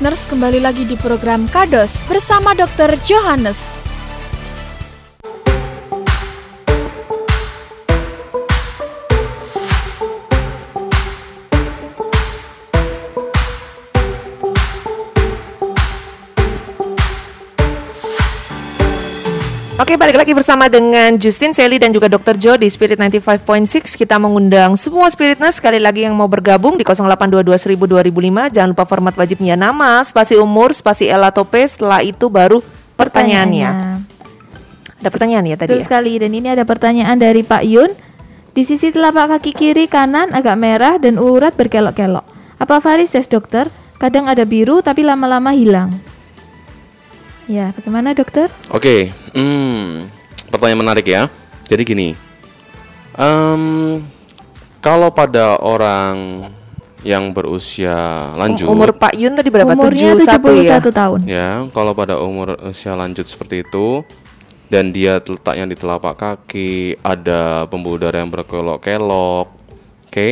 Spirit Nurse kembali lagi di program Kados bersama Dr. Johannes. Balik lagi bersama dengan Justin, Sally dan juga Dr. Joe di Spirit 95.6. Kita mengundang semua Spiritness sekali lagi yang mau bergabung di 0822 2005. Jangan lupa format wajibnya nama, spasi umur, spasi elatope. Setelah itu baru pertanyaannya. Ada pertanyaan ya tadi Betul ya? sekali dan ini ada pertanyaan dari Pak Yun. Di sisi telapak kaki kiri kanan agak merah dan urat berkelok-kelok. Apa varises dokter? Kadang ada biru tapi lama-lama hilang. Ya, bagaimana dokter? Oke, hmm, pertanyaan menarik ya. Jadi gini, em, kalau pada orang yang berusia lanjut, Umur Pak Yun tadi berapa? Umurnya 71 ya? 71 tahun. ya, kalau pada umur usia lanjut seperti itu, dan dia letaknya di telapak kaki, ada pembuluh darah yang berkelok-kelok, oke,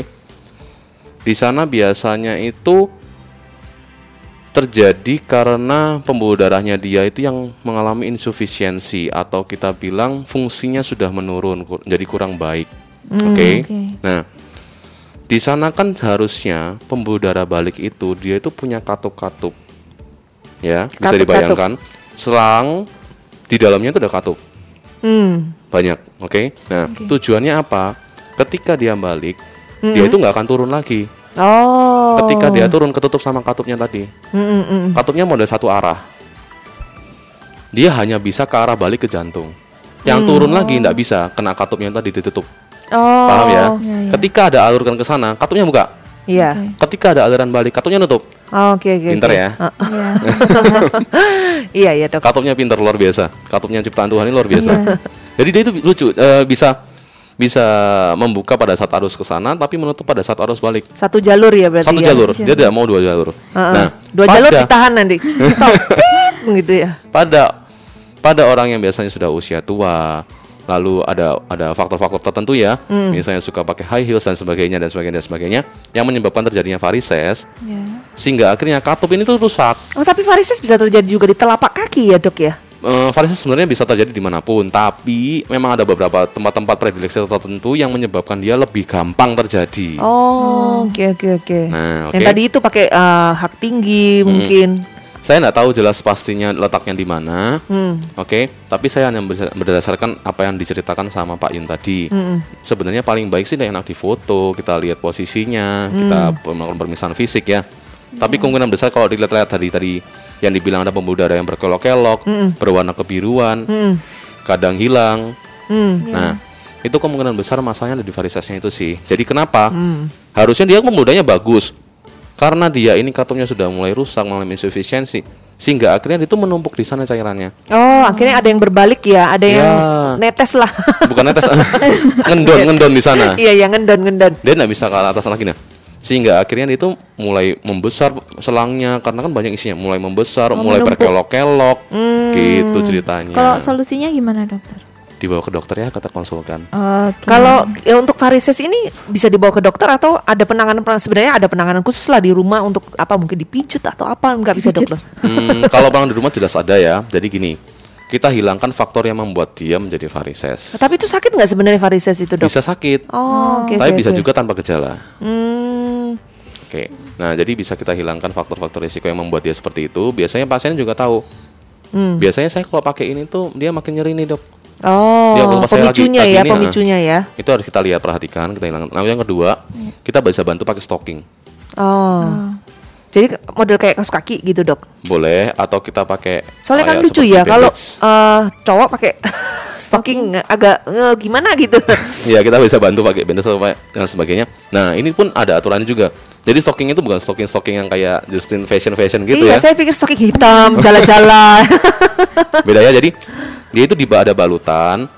di sana biasanya itu terjadi karena pembuluh darahnya dia itu yang mengalami insufisiensi atau kita bilang fungsinya sudah menurun kur- jadi kurang baik. Oke. oke. Nah, di sana kan harusnya pembuluh darah balik itu dia itu punya katup-katup. Ya, bisa Katup-katup. dibayangkan. Selang di dalamnya itu ada katup. Hmm. Banyak, oke. Nah, tujuannya apa? Ketika dia balik, dia itu nggak akan turun lagi. Oh. Ketika dia turun ketutup sama katupnya tadi. Mm, mm, mm. Katupnya mau ada satu arah. Dia hanya bisa ke arah balik ke jantung. Yang turun lagi nggak bisa kena katupnya yang tadi ditutup. Oh. Paham ya? iya, iya. Ketika ada alurkan ke sana, katupnya buka. Iya. Ketika ada aliran balik, katupnya nutup. Oh, Oke, oke. Pinter oke. ya? Ah, Iya. Iya, iya, Dok. Katupnya pinter luar biasa. Katupnya ciptaan Tuhan ini luar biasa. Jadi dia itu lucu, eh, bisa bisa membuka pada saat arus ke sana, tapi menutup pada saat arus balik. Satu jalur ya berarti Satu ya? jalur, dia tidak mau dua jalur. Heeh. Nah, dua jalur pada- ditahan nanti. Stop. Tit, gitu ya. pada pada orang yang biasanya sudah usia tua lalu ada ada faktor-faktor tertentu ya Hmm. misalnya suka pakai high heels dan sebagainya dan sebagainya dan sebagainya yang menyebabkan terjadinya varises Ya. sehingga akhirnya katup ini tuh rusak Oh, tapi varises bisa terjadi juga di telapak kaki ya, Dok ya? Eh, varises sebenarnya bisa terjadi di mana pun tapi memang ada beberapa tempat-tempat predileksi tertentu yang menyebabkan dia lebih gampang terjadi Oh, oke oke oke. Nah, Yang tadi itu pakai eh, hak tinggi mungkin. saya nggak tahu jelas pastinya letaknya di mana Hmm. Oke, tapi saya hanya berdasarkan apa yang diceritakan sama Pak Yun tadi. Sebenarnya paling baik sih enak di foto, kita lihat posisinya, kita melakukan pemisahan fisik ya. Tapi kemungkinan besar kalau dilihat-lihat tadi tadi yang dibilang ada pembuluh darah yang berkelok-kelok, berwarna kebiruan, kadang hilang. Hmm. Nah, itu kemungkinan besar masalahnya ada di varisesnya itu sih. Jadi kenapa? Harusnya dia pembuluh bagus. Karena dia ini katupnya sudah mulai rusak, mengalami insufisiensi, sehingga akhirnya itu menumpuk di sana cairannya. Oh, akhirnya ada yang berbalik ya, ada yang Ya. netes lah. bukan netes ngendon ngendon di sana Iya, yang ngendon ngendon. dia nggak bisa ke atas lagi nah sehingga akhirnya dia itu mulai membesar selangnya karena kan banyak isinya mulai membesar Oh, mulai berkelok-kelok Hmm. gitu ceritanya Kalau solusinya gimana dokter? dibawa ke dokter ya kata konsultan Oke. Kalau ya, untuk varises ini bisa dibawa ke dokter atau ada penanganan sebenarnya ada penanganan khusus lah di rumah untuk apa mungkin dipijut atau apa nggak bisa dokter? Hmm, kalau orang di rumah jelas ada ya jadi gini kita hilangkan faktor yang membuat dia menjadi varises. Tapi itu sakit nggak sebenarnya varises itu dok? Bisa sakit, Oh, oke. tapi oke, bisa oke. juga tanpa gejala. Hmm, Oke. Nah, jadi bisa kita hilangkan faktor-faktor risiko yang membuat dia seperti itu. Biasanya pasien juga tahu. Hmm. Biasanya saya kalau pakai ini tuh dia makin nyeri nih, Dok. Oh, Ya, pas saya lagi- pemicunya lagi ya, ini, pemicunya ya. Itu harus kita lihat perhatikan, kita hilangkan. Nah, yang kedua, kita bisa bantu pakai stocking. Oh. Jadi model kayak kaos kaki gitu dok. Boleh atau kita pakai Soalnya kan lucu ya kalau eh, cowok pakai stocking agak eh, gimana gitu. Iya, kita bisa bantu pakai bandage supaya- dan sebagainya. Nah, ini pun ada aturannya juga. Jadi stocking itu bukan stocking-stocking yang kayak Justin fashion fashion gitu iya, ya. saya pikir stocking hitam, jalan-jalan. Beda ya. Jadi dia itu di ada balutan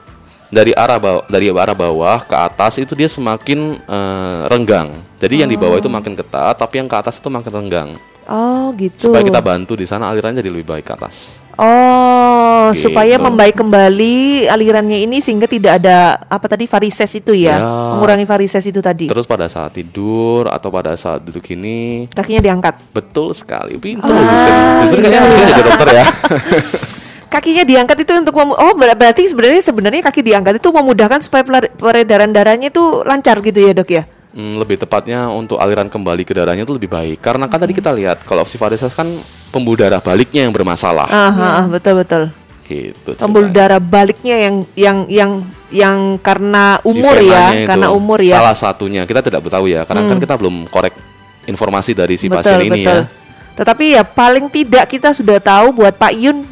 dari arah bawah, dari arah bawah ke atas itu dia semakin eh, renggang. Jadi yang di bawah itu makin ketat, tapi yang ke atas itu makin renggang. oh gitu. Supaya kita bantu di sana alirannya jadi lebih baik ke atas. Oh, Gitu. supaya membaik kembali alirannya ini sehingga tidak ada apa tadi varises itu ya, Ya. mengurangi varises itu tadi. Terus pada saat tidur atau pada saat duduk ini Kakinya diangkat. betul sekali pintar Justin. Justin kayaknya harusnya jadi dokter ya. Kakinya diangkat itu untuk mem- oh ber- berarti sebenarnya sebenarnya kaki diangkat itu memudahkan supaya peredaran darahnya itu lancar gitu ya dok ya. Hmm, lebih tepatnya untuk aliran kembali ke darahnya itu lebih baik. Karena kan tadi kita lihat kalau opsi varises kan pembuluh darah baliknya yang bermasalah. Ah, ah, ah, betul betul. Gitu. Pembuluh darah baliknya yang yang yang yang karena Si umur ya, venanya itu karena umur ya. Salah satunya kita tidak tahu ya, karena kan kita belum korek informasi dari si betul pasien ini betul. ya. Tetapi ya paling tidak kita sudah tahu buat Pak Yun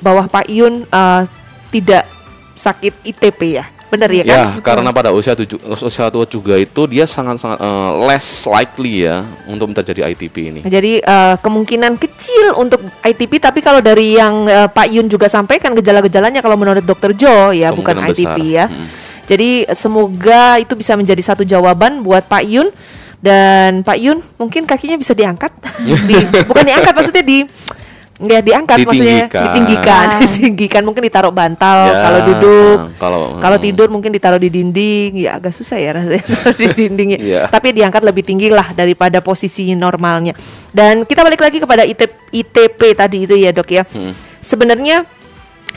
bahwa Pak Yun eh, tidak sakit ITP ya. Benar ya kan? Ya, karena pada usia tujuh, usia tua juga itu dia sangat-sangat eh, less likely ya untuk terjadi ITP ini. Jadi eh, kemungkinan kecil untuk ITP tapi kalau dari yang eh, Pak Yun juga sampaikan gejala-gejalanya kalau menurut Dokter Jo ya bukan ITP besar. ya. Mm. Jadi semoga itu bisa menjadi satu jawaban buat Pak Yun dan Pak Yun mungkin kakinya bisa diangkat, Di- bukan diangkat maksudnya di ya diangkat maksudnya Ditinggikan. ditinggikan, ditinggikan mungkin ditaruh bantal Ya, kalau duduk. nah, kalau Kalau hmm. tidur mungkin ditaruh di dinding, ya agak susah ya rasanya di dindingnya. Iya. Tapi diangkat lebih tinggi lah daripada posisi normalnya. Dan kita balik lagi kepada IT ITP tadi itu ya dok ya. Hmm. Sebenarnya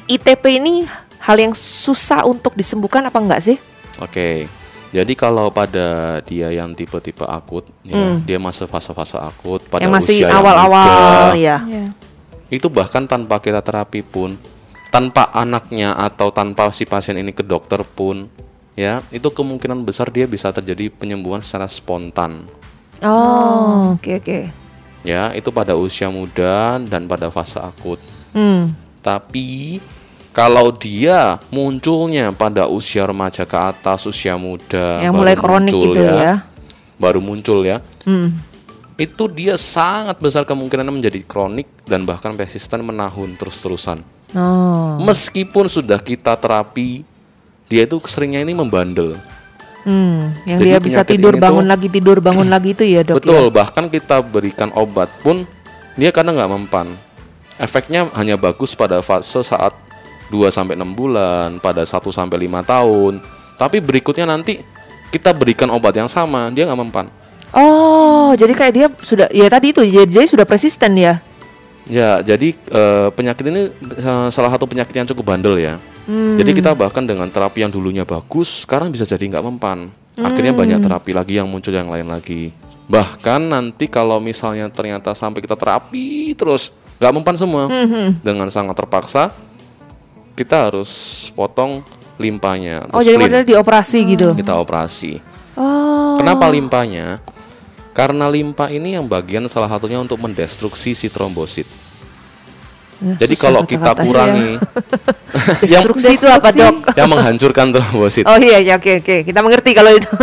ITP ini hal yang susah untuk disembuhkan apa enggak sih? Oke. Jadi kalau pada dia yang tipe-tipe akut, ya, dia masih fase-fase akut pada Hmm. yang masih usia yang awal-awal ya. Ya. Itu bahkan tanpa kita terapi pun, tanpa anaknya atau tanpa si pasien ini ke dokter pun, ya itu kemungkinan besar dia bisa terjadi penyembuhan secara spontan. Oh, oke oke. Ya, itu pada usia muda dan pada fase akut. Hmm. Tapi kalau dia munculnya pada usia remaja ke atas, usia muda, Yang baru mulai kronik muncul gitu ya. baru muncul ya, Hmm. Itu dia sangat besar kemungkinan menjadi kronik dan bahkan persisten menahun terus-terusan. Oh. Meskipun sudah kita terapi, dia itu seringnya ini membandel. Hmm, yang Jadi dia bisa tidur bangun tuh- lagi tidur bangun lagi itu ya, Dok Betul, ya. bahkan kita berikan obat pun dia kadang nggak mempan. Efeknya hanya bagus pada fase saat 2 sampai 6 bulan, pada 1 sampai 5 tahun. Tapi berikutnya nanti kita berikan obat yang sama, dia nggak mempan. Oh, jadi kayak dia sudah ya tadi itu jadi dia sudah persisten ya. Ya, jadi eh, penyakit ini eh, salah satu penyakit yang cukup bandel ya. Jadi kita bahkan dengan terapi yang dulunya bagus, sekarang bisa jadi nggak mempan. Akhirnya banyak terapi lagi yang muncul yang lain lagi. Bahkan nanti kalau misalnya ternyata sampai kita terapi terus nggak mempan semua, dengan sangat terpaksa kita harus potong limpanya. Oh, jadi dioperasi gitu. kita operasi. Oh. Kenapa limpanya? Karena limpa ini yang bagian salah satunya untuk mendestruksi si trombosit. Ya, Jadi kalau kita kurangi yang Destruksi itu apa, Dok? yang menghancurkan trombosit. Oh iya, ya, oke oke. Kita mengerti kalau itu.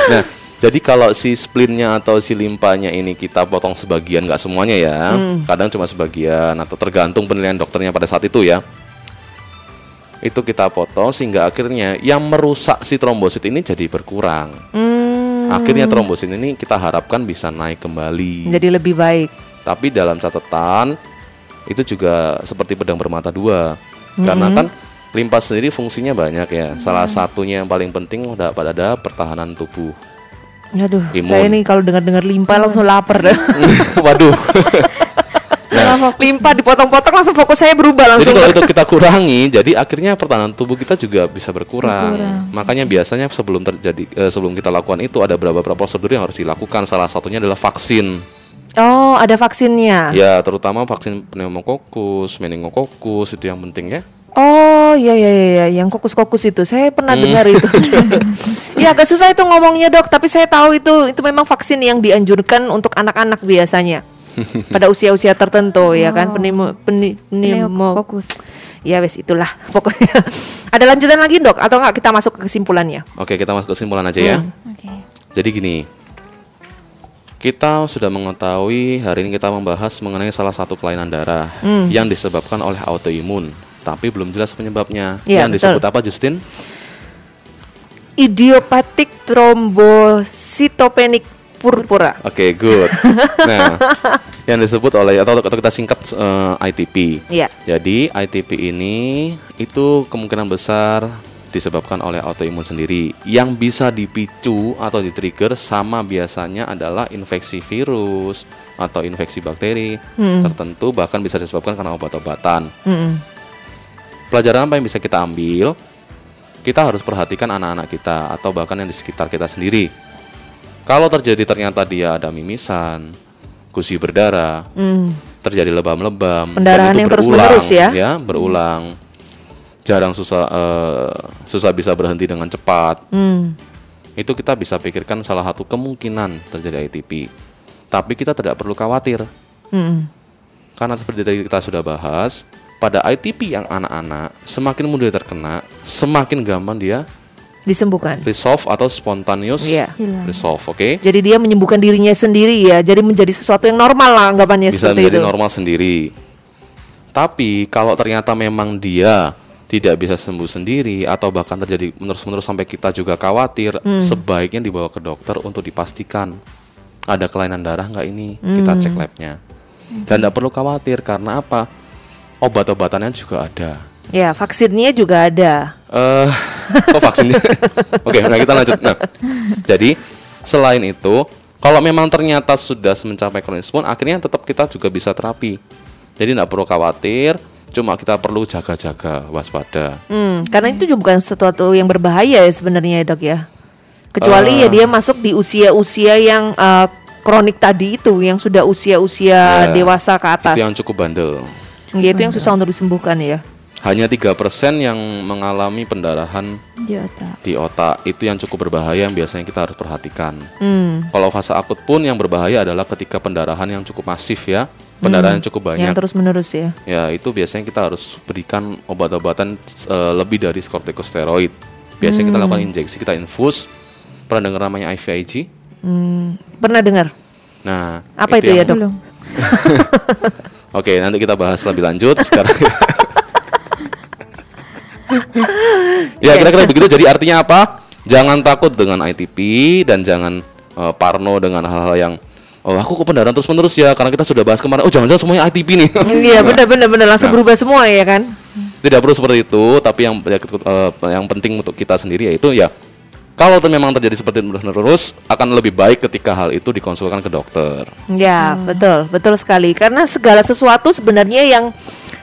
Nah, jadi kalau si spleennya atau si limpanya ini kita potong sebagian, nggak semuanya ya, Hmm. kadang cuma sebagian atau tergantung penilaian dokternya pada saat itu ya. Itu kita potong sehingga akhirnya yang merusak si trombosit ini jadi berkurang. Hmm, Akhirnya trombosit ini kita harapkan bisa naik kembali. jadi lebih baik. Tapi dalam catatan itu juga seperti pedang bermata dua. Karena kan limpa sendiri fungsinya banyak ya. Salah satunya yang paling penting udah pada ada pertahanan tubuh. Aduh, Imun. saya nih kalau dengar-dengar limpa langsung lapar dah. Waduh. Fokus. limpa dipotong-potong langsung fokus saya berubah Jadi langsung. kalau itu kita kurangi, jadi akhirnya pertahanan tubuh kita juga bisa berkurang. Berkurang. Makanya biasanya sebelum terjadi eh, sebelum kita lakukan itu ada beberapa prosedur yang harus dilakukan. Salah satunya adalah vaksin. Oh, ada vaksinnya. Ya, terutama vaksin pneumokokus, meningokokus itu yang penting ya. Oh, iya iya iya iya, yang kokus-kokus itu. Saya pernah dengar itu. ya agak susah itu ngomongnya, Dok, tapi saya tahu itu itu memang vaksin yang dianjurkan untuk anak-anak biasanya. Pada usia-usia tertentu ya kan, penimo peni- pneumo- Fokus. Ya wes itulah pokoknya. Ada lanjutan lagi, Dok, atau enggak kita masuk ke kesimpulannya? Oke, kita masuk ke kesimpulan aja ya. Oke. Jadi gini, kita sudah mengetahui hari ini kita membahas mengenai salah satu kelainan darah Hmm. yang disebabkan oleh autoimun, tapi belum jelas penyebabnya. Iya, yang betul. disebut apa, Justin? Idiopatik trombositopenic purpura. Oke, good. nah, yang disebut oleh atau, atau kita singkat eh, ITP. Iya. Jadi ITP ini itu kemungkinan besar disebabkan oleh autoimun sendiri yang bisa dipicu atau di-trigger sama biasanya adalah infeksi virus atau infeksi bakteri tertentu bahkan bisa disebabkan karena obat-obatan. Mm-mm. Pelajaran apa yang bisa kita ambil? Kita harus perhatikan anak-anak kita atau bahkan yang di sekitar kita sendiri. Kalau terjadi ternyata dia ada mimisan, gusi berdarah, Mm. terjadi lebam-lebam, Pendarahan yang berulang, terus-menerus ya? berulang. Jarang susah eh, susah bisa berhenti dengan cepat. Mm. Itu kita bisa pikirkan salah satu kemungkinan terjadi ITP. Tapi kita tidak perlu khawatir Mm. karena seperti tadi kita sudah bahas, pada ITP yang anak-anak semakin mudah terkena, semakin gampang dia Disembuhkan. resolve atau spontaneous Iya. Hilang. resolve, oke? Jadi dia menyembuhkan dirinya sendiri ya. Jadi menjadi sesuatu yang normal lah anggapannya bisa seperti menjadi normal sendiri. Tapi kalau ternyata memang dia tidak bisa sembuh sendiri atau bahkan terjadi menerus-menerus sampai kita juga khawatir, Hmm. sebaiknya dibawa ke dokter untuk dipastikan ada kelainan darah nggak ini, kita Hmm. cek labnya. Dan tidak perlu khawatir karena apa? Obat-obatannya juga ada. Ya, vaksinnya juga ada. Eh, kok vaksinnya? Oke, nah kita lanjut. Nah, jadi selain itu, kalau memang ternyata sudah mencapai kronis pun, akhirnya tetap kita juga bisa terapi. Jadi tidak perlu khawatir, cuma kita perlu jaga-jaga, waspada. Hmm, karena itu juga bukan sesuatu yang berbahaya ya sebenarnya ya, Dok ya. Kecuali Eh. ya dia masuk di usia-usia yang eh, kronik tadi itu, yang sudah usia-usia Ya, dewasa ke atas. Itu yang cukup bandel. Ya, itu yang susah untuk disembuhkan ya. Hanya 3% yang mengalami pendarahan Di otak. di otak. Itu yang cukup berbahaya yang biasanya kita harus perhatikan. Hmm, Kalau fase akut pun yang berbahaya adalah ketika pendarahan yang cukup masif ya. Pendarahan yang cukup banyak. yang terus-menerus ya. Ya itu biasanya kita harus berikan obat-obatan eh, lebih dari kortikosteroid. Biasanya kita lakukan injeksi, kita infus. Pernah dengar namanya IVIG? Hmm, pernah dengar? Nah, Apa itu ya, yang- Dok? Oke, nanti kita bahas lebih lanjut. Sekarang. ya kira-kira begitu. Jadi artinya apa? Jangan takut dengan ITP dan jangan eh, parno dengan hal-hal yang Oh aku kok pendarahan terus menerus ya karena kita sudah bahas kemarin. Oh jangan-jangan semuanya ITP nih. Iya, benar-benar benar langsung Nah. berubah semua ya kan? tidak perlu seperti itu tapi yang ya, eh, yang penting untuk kita sendiri yaitu ya kalau memang terjadi seperti itu terus akan lebih baik ketika hal itu dikonsulkan ke dokter Ya, betul, betul sekali. Karena segala sesuatu sebenarnya yang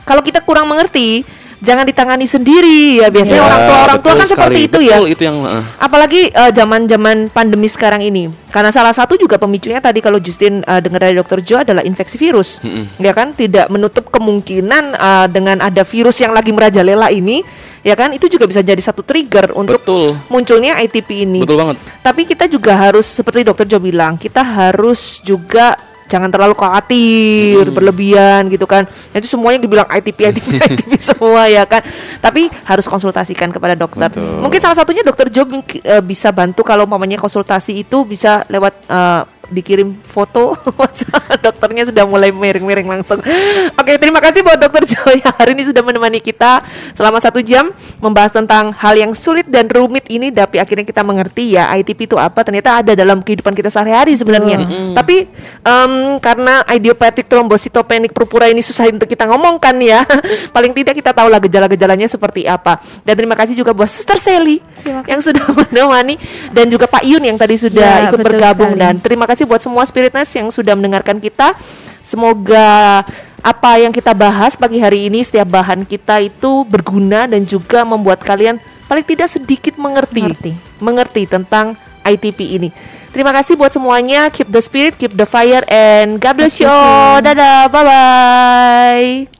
kalau kita kurang mengerti, jangan ditangani sendiri ya. Biasanya Ya, orang tua orang tua kan seperti sekali. itu ya. Betul, itu yang eh, Apalagi eh, zaman-zaman pandemi sekarang ini. Karena salah satu juga pemicunya tadi kalau Justin eh, dengar dari Dokter Jo adalah infeksi virus. Ya kan? Tidak menutup kemungkinan eh, dengan ada virus yang lagi merajalela ini, ya kan? Itu juga bisa jadi satu trigger untuk betul munculnya ITP ini. betul banget Tapi kita juga harus seperti dokter Jo bilang, kita harus juga jangan terlalu khawatir berlebihan gitu kan. Itu semuanya dibilang ITP ITP ITP semua ya kan. Tapi harus konsultasikan kepada dokter. Betul. Mungkin salah satunya dokter Jo mungkin, eh, bisa bantu kalau umpamanya konsultasi itu bisa lewat eh, dikirim foto dokternya sudah mulai miring-miring langsung. Oke, terima kasih buat dokter Jo yang hari ini sudah menemani kita selama satu jam membahas tentang hal yang sulit dan rumit ini tapi akhirnya kita mengerti ya ITP itu apa ternyata ada dalam kehidupan kita sehari-hari sebenarnya. Tapi em, karena idiopathic thrombocytopenic purpura ini susah untuk kita ngomongkan ya. Paling tidak kita tahulah gejala-gejalanya seperti apa. Dan terima kasih juga buat Sister Sally yang sudah menemani dan juga Pak Yun yang tadi sudah Ya, ikut bergabung sekali. dan terima kasih buat semua spiritness yang sudah mendengarkan kita. Semoga apa yang kita bahas pagi hari ini setiap bahan kita itu berguna dan juga membuat kalian paling tidak sedikit mengerti Mengerti. mengerti tentang ITP ini. Terima kasih buat semuanya. Keep the spirit, keep the fire, and God bless you. all. Dadah, bye bye.